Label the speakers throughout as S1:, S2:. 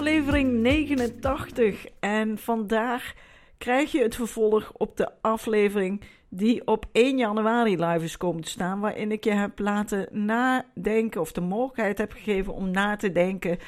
S1: Aflevering 89 en vandaag krijg je het vervolg op de aflevering die op 1 januari live is komen te staan, waarin ik je heb laten nadenken of de mogelijkheid heb gegeven om na te denken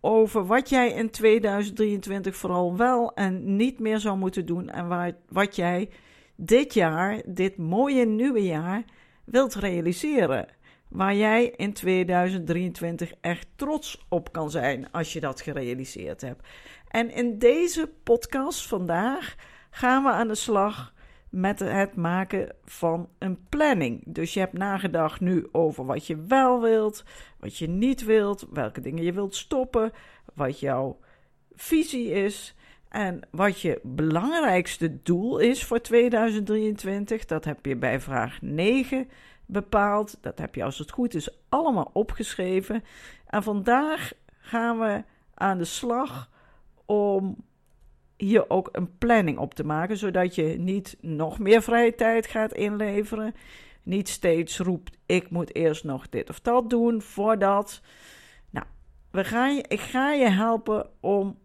S1: over wat jij in 2023 vooral wel en niet meer zou moeten doen en wat jij dit jaar, dit mooie nieuwe jaar, wilt realiseren. Waar jij in 2023 echt trots op kan zijn als je dat gerealiseerd hebt. En in deze podcast vandaag gaan we aan de slag met het maken van een planning. Dus je hebt nagedacht nu over wat je wel wilt, wat je niet wilt, welke dingen je wilt stoppen, wat jouw visie is en wat je belangrijkste doel is voor 2023. Dat heb je bij vraag 9 bepaald. Dat heb je als het goed is allemaal opgeschreven. En vandaag gaan we aan de slag om hier ook een planning op te maken, zodat je niet nog meer vrije tijd gaat inleveren. Niet steeds roept: ik moet eerst nog dit of dat doen voordat. Nou, we gaan je, ik ga je helpen om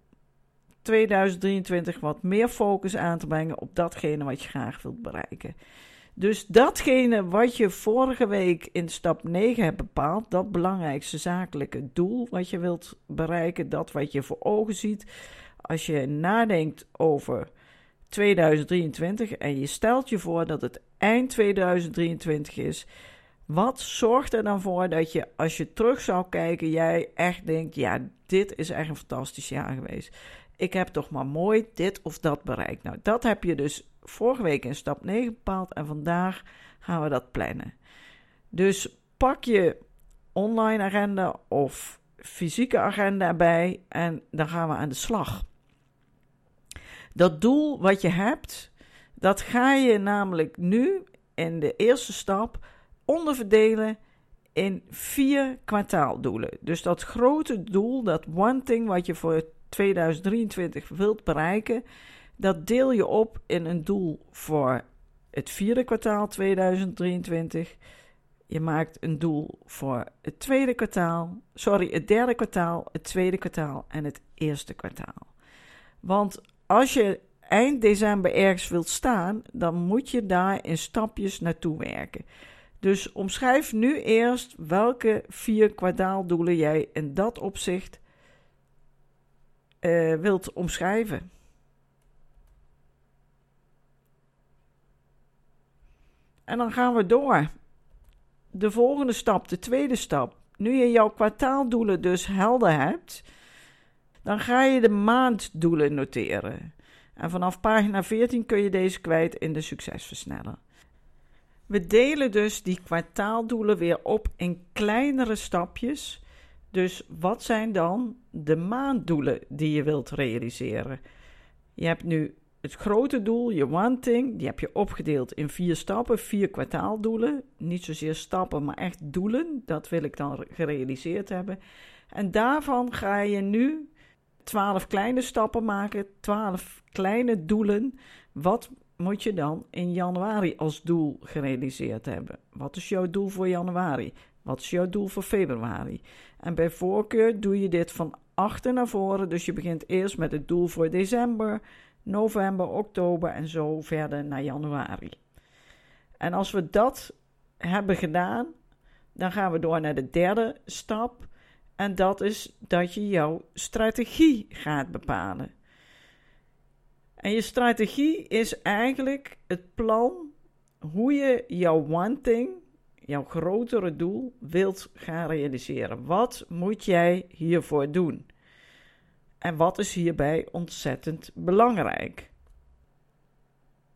S1: 2023 wat meer focus aan te brengen op datgene wat je graag wilt bereiken. Dus datgene wat je vorige week in stap 9 hebt bepaald, dat belangrijkste zakelijke doel wat je wilt bereiken, dat wat je voor ogen ziet, als je nadenkt over 2023 en je stelt je voor dat het eind 2023 is, wat zorgt er dan voor dat je, als je terug zou kijken, jij echt denkt: ja, dit is echt een fantastisch jaar geweest. Ik heb toch maar mooi dit of dat bereikt. Nou, dat heb je dus vorige week in stap 9 bepaald en vandaag gaan we dat plannen. Dus pak je online agenda of fysieke agenda erbij en dan gaan we aan de slag. Dat doel wat je hebt, dat ga je namelijk nu in de eerste stap onderverdelen in vier kwartaaldoelen. Dus dat grote doel, dat one thing wat je voor 2023 wilt bereiken, dat deel je op in een doel voor het vierde kwartaal 2023. Je maakt een doel voor het tweede kwartaal, sorry, het derde kwartaal, het tweede kwartaal en het eerste kwartaal. Want als je eind december ergens wilt staan, dan moet je daar in stapjes naartoe werken. Dus omschrijf nu eerst welke vier kwartaaldoelen jij in dat opzicht uh, wilt omschrijven. En dan gaan we door. De volgende stap, de tweede stap. Nu je jouw kwartaaldoelen dus helder hebt, dan ga je de maanddoelen noteren. En vanaf pagina 14 kun je deze kwijt in de succesversneller. We delen dus die kwartaaldoelen weer op in kleinere stapjes. Dus wat zijn dan de maanddoelen die je wilt realiseren? Je hebt nu het grote doel, je one thing, die heb je opgedeeld in vier stappen, vier kwartaaldoelen. Niet zozeer stappen, maar echt doelen. Dat wil ik dan gerealiseerd hebben. En daarvan ga je nu twaalf kleine stappen maken, twaalf kleine doelen. Wat moet je dan in januari als doel gerealiseerd hebben? Wat is jouw doel voor januari? Wat is jouw doel voor februari? En bij voorkeur doe je dit van achter naar voren. Dus je begint eerst met het doel voor december, november, oktober en zo verder naar januari. En als we dat hebben gedaan, dan gaan we door naar de derde stap. En dat is dat je jouw strategie gaat bepalen. En je strategie is eigenlijk het plan hoe je jouw one thing, jouw grotere doel, wilt gaan realiseren. Wat moet jij hiervoor doen? En wat is hierbij ontzettend belangrijk?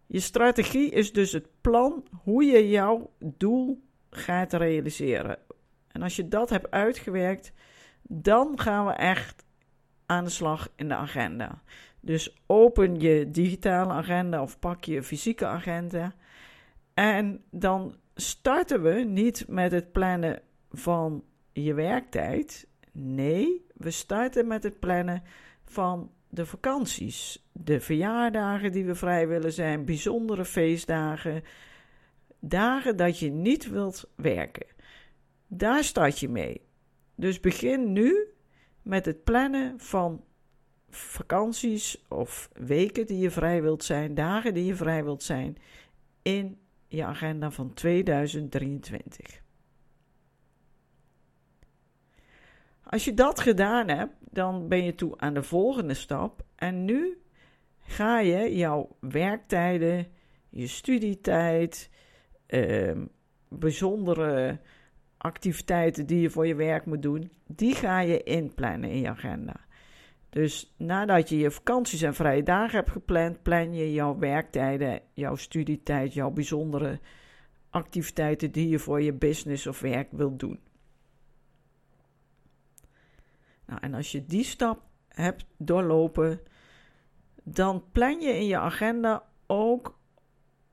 S1: Je strategie is dus het plan hoe je jouw doel gaat realiseren. En als je dat hebt uitgewerkt, dan gaan we echt aan de slag in de agenda. Dus open je digitale agenda of pak je fysieke agenda. En dan starten we niet met het plannen van je werktijd. Nee, we starten met het plannen van de vakanties, de verjaardagen die we vrij willen zijn, bijzondere feestdagen, dagen dat je niet wilt werken. Daar start je mee. Dus begin nu met het plannen van vakanties of weken die je vrij wilt zijn, dagen die je vrij wilt zijn in je agenda van 2023. Als je dat gedaan hebt, dan ben je toe aan de volgende stap. En nu ga je jouw werktijden, je studietijd, uh, bijzondere activiteiten die je voor je werk moet doen, die ga je inplannen in je agenda. Dus nadat je je vakanties en vrije dagen hebt gepland, plan je jouw werktijden, jouw studietijd, jouw bijzondere activiteiten die je voor je business of werk wilt doen. Nou, en als je die stap hebt doorlopen, dan plan je in je agenda ook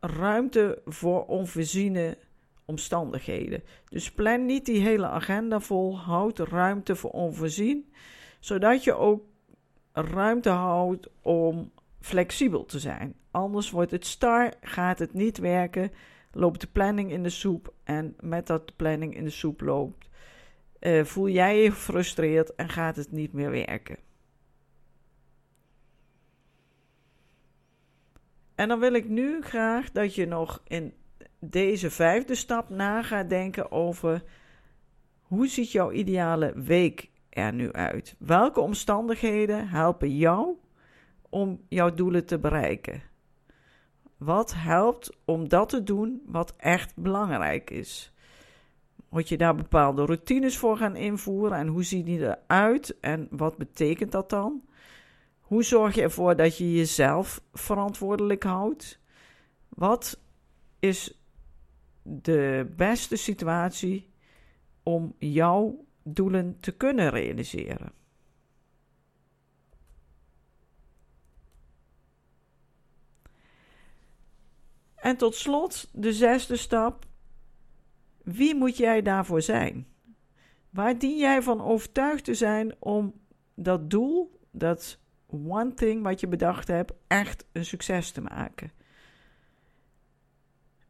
S1: ruimte voor onvoorziene omstandigheden. Dus plan niet die hele agenda vol, houd ruimte voor onvoorzien, zodat je ook ruimte houdt om flexibel te zijn. Anders wordt het star, gaat het niet werken, loopt de planning in de soep en met dat de planning in de soep loopt, uh, voel jij je gefrustreerd en gaat het niet meer werken. En dan wil ik nu graag dat je nog in deze vijfde stap na gaat denken over hoe ziet jouw ideale week er nu uit? Welke omstandigheden helpen jou om jouw doelen te bereiken? Wat helpt om dat te doen wat echt belangrijk is? Moet je daar bepaalde routines voor gaan invoeren en hoe zien die eruit en wat betekent dat dan? Hoe zorg je ervoor dat je jezelf verantwoordelijk houdt? Wat is de beste situatie om jouw doelen te kunnen realiseren? En tot slot de zesde stap. Wie moet jij daarvoor zijn? Waar dien jij van overtuigd te zijn om dat doel, dat one thing wat je bedacht hebt, echt een succes te maken?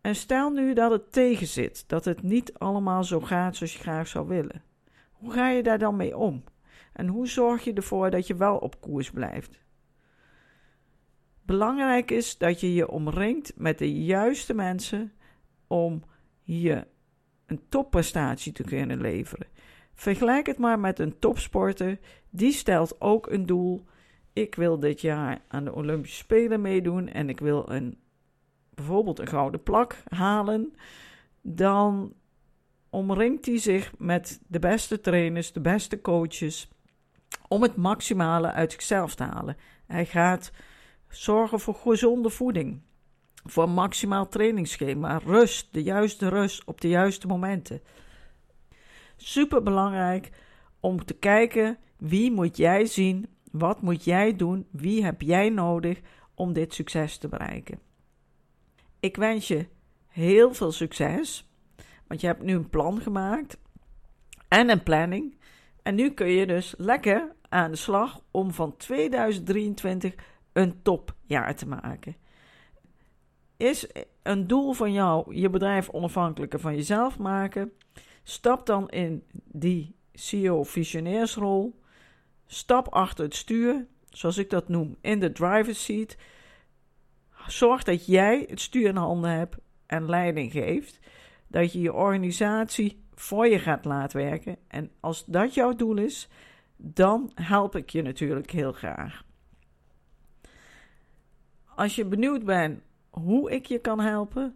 S1: En stel nu dat het tegenzit, dat het niet allemaal zo gaat zoals je graag zou willen. Hoe ga je daar dan mee om? En hoe zorg je ervoor dat je wel op koers blijft? Belangrijk is dat je je omringt met de juiste mensen om je een topprestatie te kunnen leveren. Vergelijk het maar met een topsporter. Die stelt ook een doel. Ik wil dit jaar aan de Olympische Spelen meedoen en ik wil een, bijvoorbeeld een gouden plak halen. Dan omringt hij zich met de beste trainers, de beste coaches, om het maximale uit zichzelf te halen. Hij gaat zorgen voor gezonde voeding voor maximaal trainingsschema. Rust, de juiste rust op de juiste momenten. Super belangrijk om te kijken wie moet jij zien, wat moet jij doen, wie heb jij nodig om dit succes te bereiken. Ik wens je heel veel succes, want je hebt nu een plan gemaakt en een planning. En nu kun je dus lekker aan de slag om van 2023 een topjaar te maken. Is een doel van jou je bedrijf onafhankelijker van jezelf maken? Stap dan in die CEO-visionairsrol. Stap achter het stuur, zoals ik dat noem, in de driver's seat. Zorg dat jij het stuur in handen hebt en leiding geeft. Dat je je organisatie voor je gaat laten werken. En als dat jouw doel is, dan help ik je natuurlijk heel graag. Als je benieuwd bent hoe ik je kan helpen,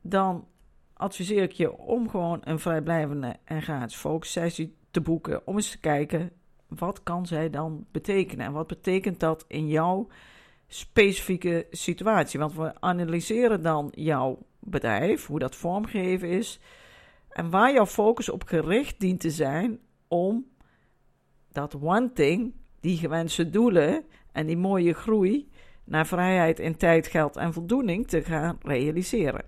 S1: dan adviseer ik je om gewoon een vrijblijvende en gratis focussessie te boeken. Om eens te kijken, wat kan zij dan betekenen? En wat betekent dat in jouw specifieke situatie. Want we analyseren dan jouw bedrijf, hoe dat vormgegeven is. En waar jouw focus op gericht dient te zijn om dat one thing, die gewenste doelen en die mooie groei naar vrijheid in tijd, geld en voldoening te gaan realiseren.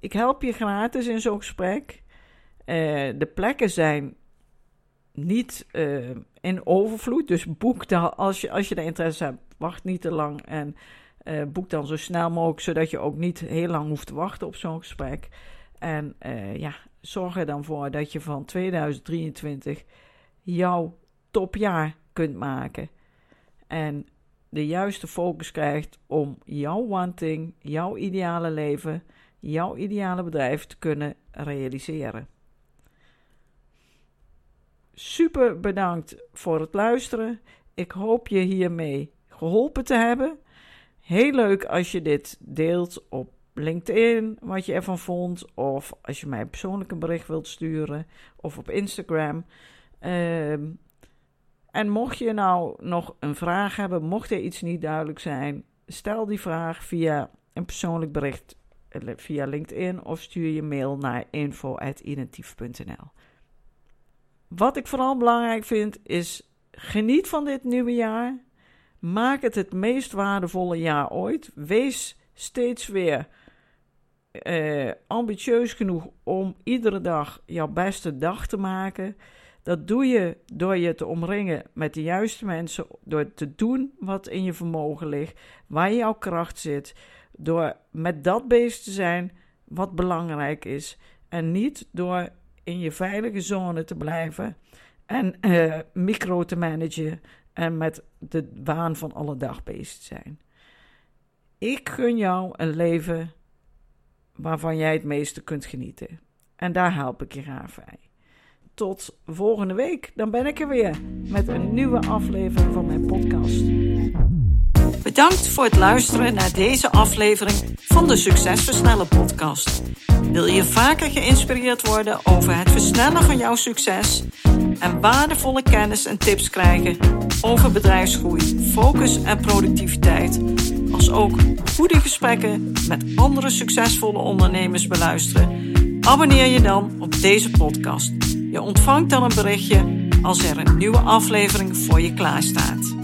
S1: Ik help je gratis in zo'n gesprek. Uh, de plekken zijn niet uh, in overvloed, dus boek daar als je, als je er interesse hebt. Wacht niet te lang en uh, boek dan zo snel mogelijk, zodat je ook niet heel lang hoeft te wachten op zo'n gesprek. En ja, zorg er dan voor dat je van 2023 jouw topjaar kunt maken. En de juiste focus krijgt om jouw wanting, jouw ideale leven, jouw ideale bedrijf te kunnen realiseren. Super bedankt voor het luisteren. Ik hoop je hiermee geholpen te hebben. Heel leuk als je dit deelt op LinkedIn, wat je ervan vond. Of als je mij persoonlijk een bericht wilt sturen. Of op Instagram. Ehm, en mocht je nou nog een vraag hebben, mocht er iets niet duidelijk zijn, stel die vraag via een persoonlijk bericht eh, via LinkedIn of stuur je mail naar info.identief.nl. Wat ik vooral belangrijk vind is geniet van dit nieuwe jaar. Maak het het meest waardevolle jaar ooit. Wees steeds weer eh, ambitieus genoeg om iedere dag jouw beste dag te maken. Dat doe je door je te omringen met de juiste mensen, door te doen wat in je vermogen ligt, waar jouw kracht zit, door met dat bezig te zijn wat belangrijk is en niet door in je veilige zone te blijven en uh, micro te managen en met de waan van alle dag bezig te zijn. Ik gun jou een leven waarvan jij het meeste kunt genieten. En daar help ik je graag bij tot volgende week. Dan ben ik er weer met een nieuwe aflevering van mijn podcast. Bedankt voor het luisteren naar deze aflevering van de Succesversnellen podcast. Wil je vaker geïnspireerd worden over het versnellen van jouw succes en waardevolle kennis en tips krijgen over bedrijfsgroei, focus en productiviteit, als ook goede gesprekken met andere succesvolle ondernemers beluisteren? Abonneer je dan op deze podcast. Je ontvangt dan een berichtje als er een nieuwe aflevering voor je klaarstaat.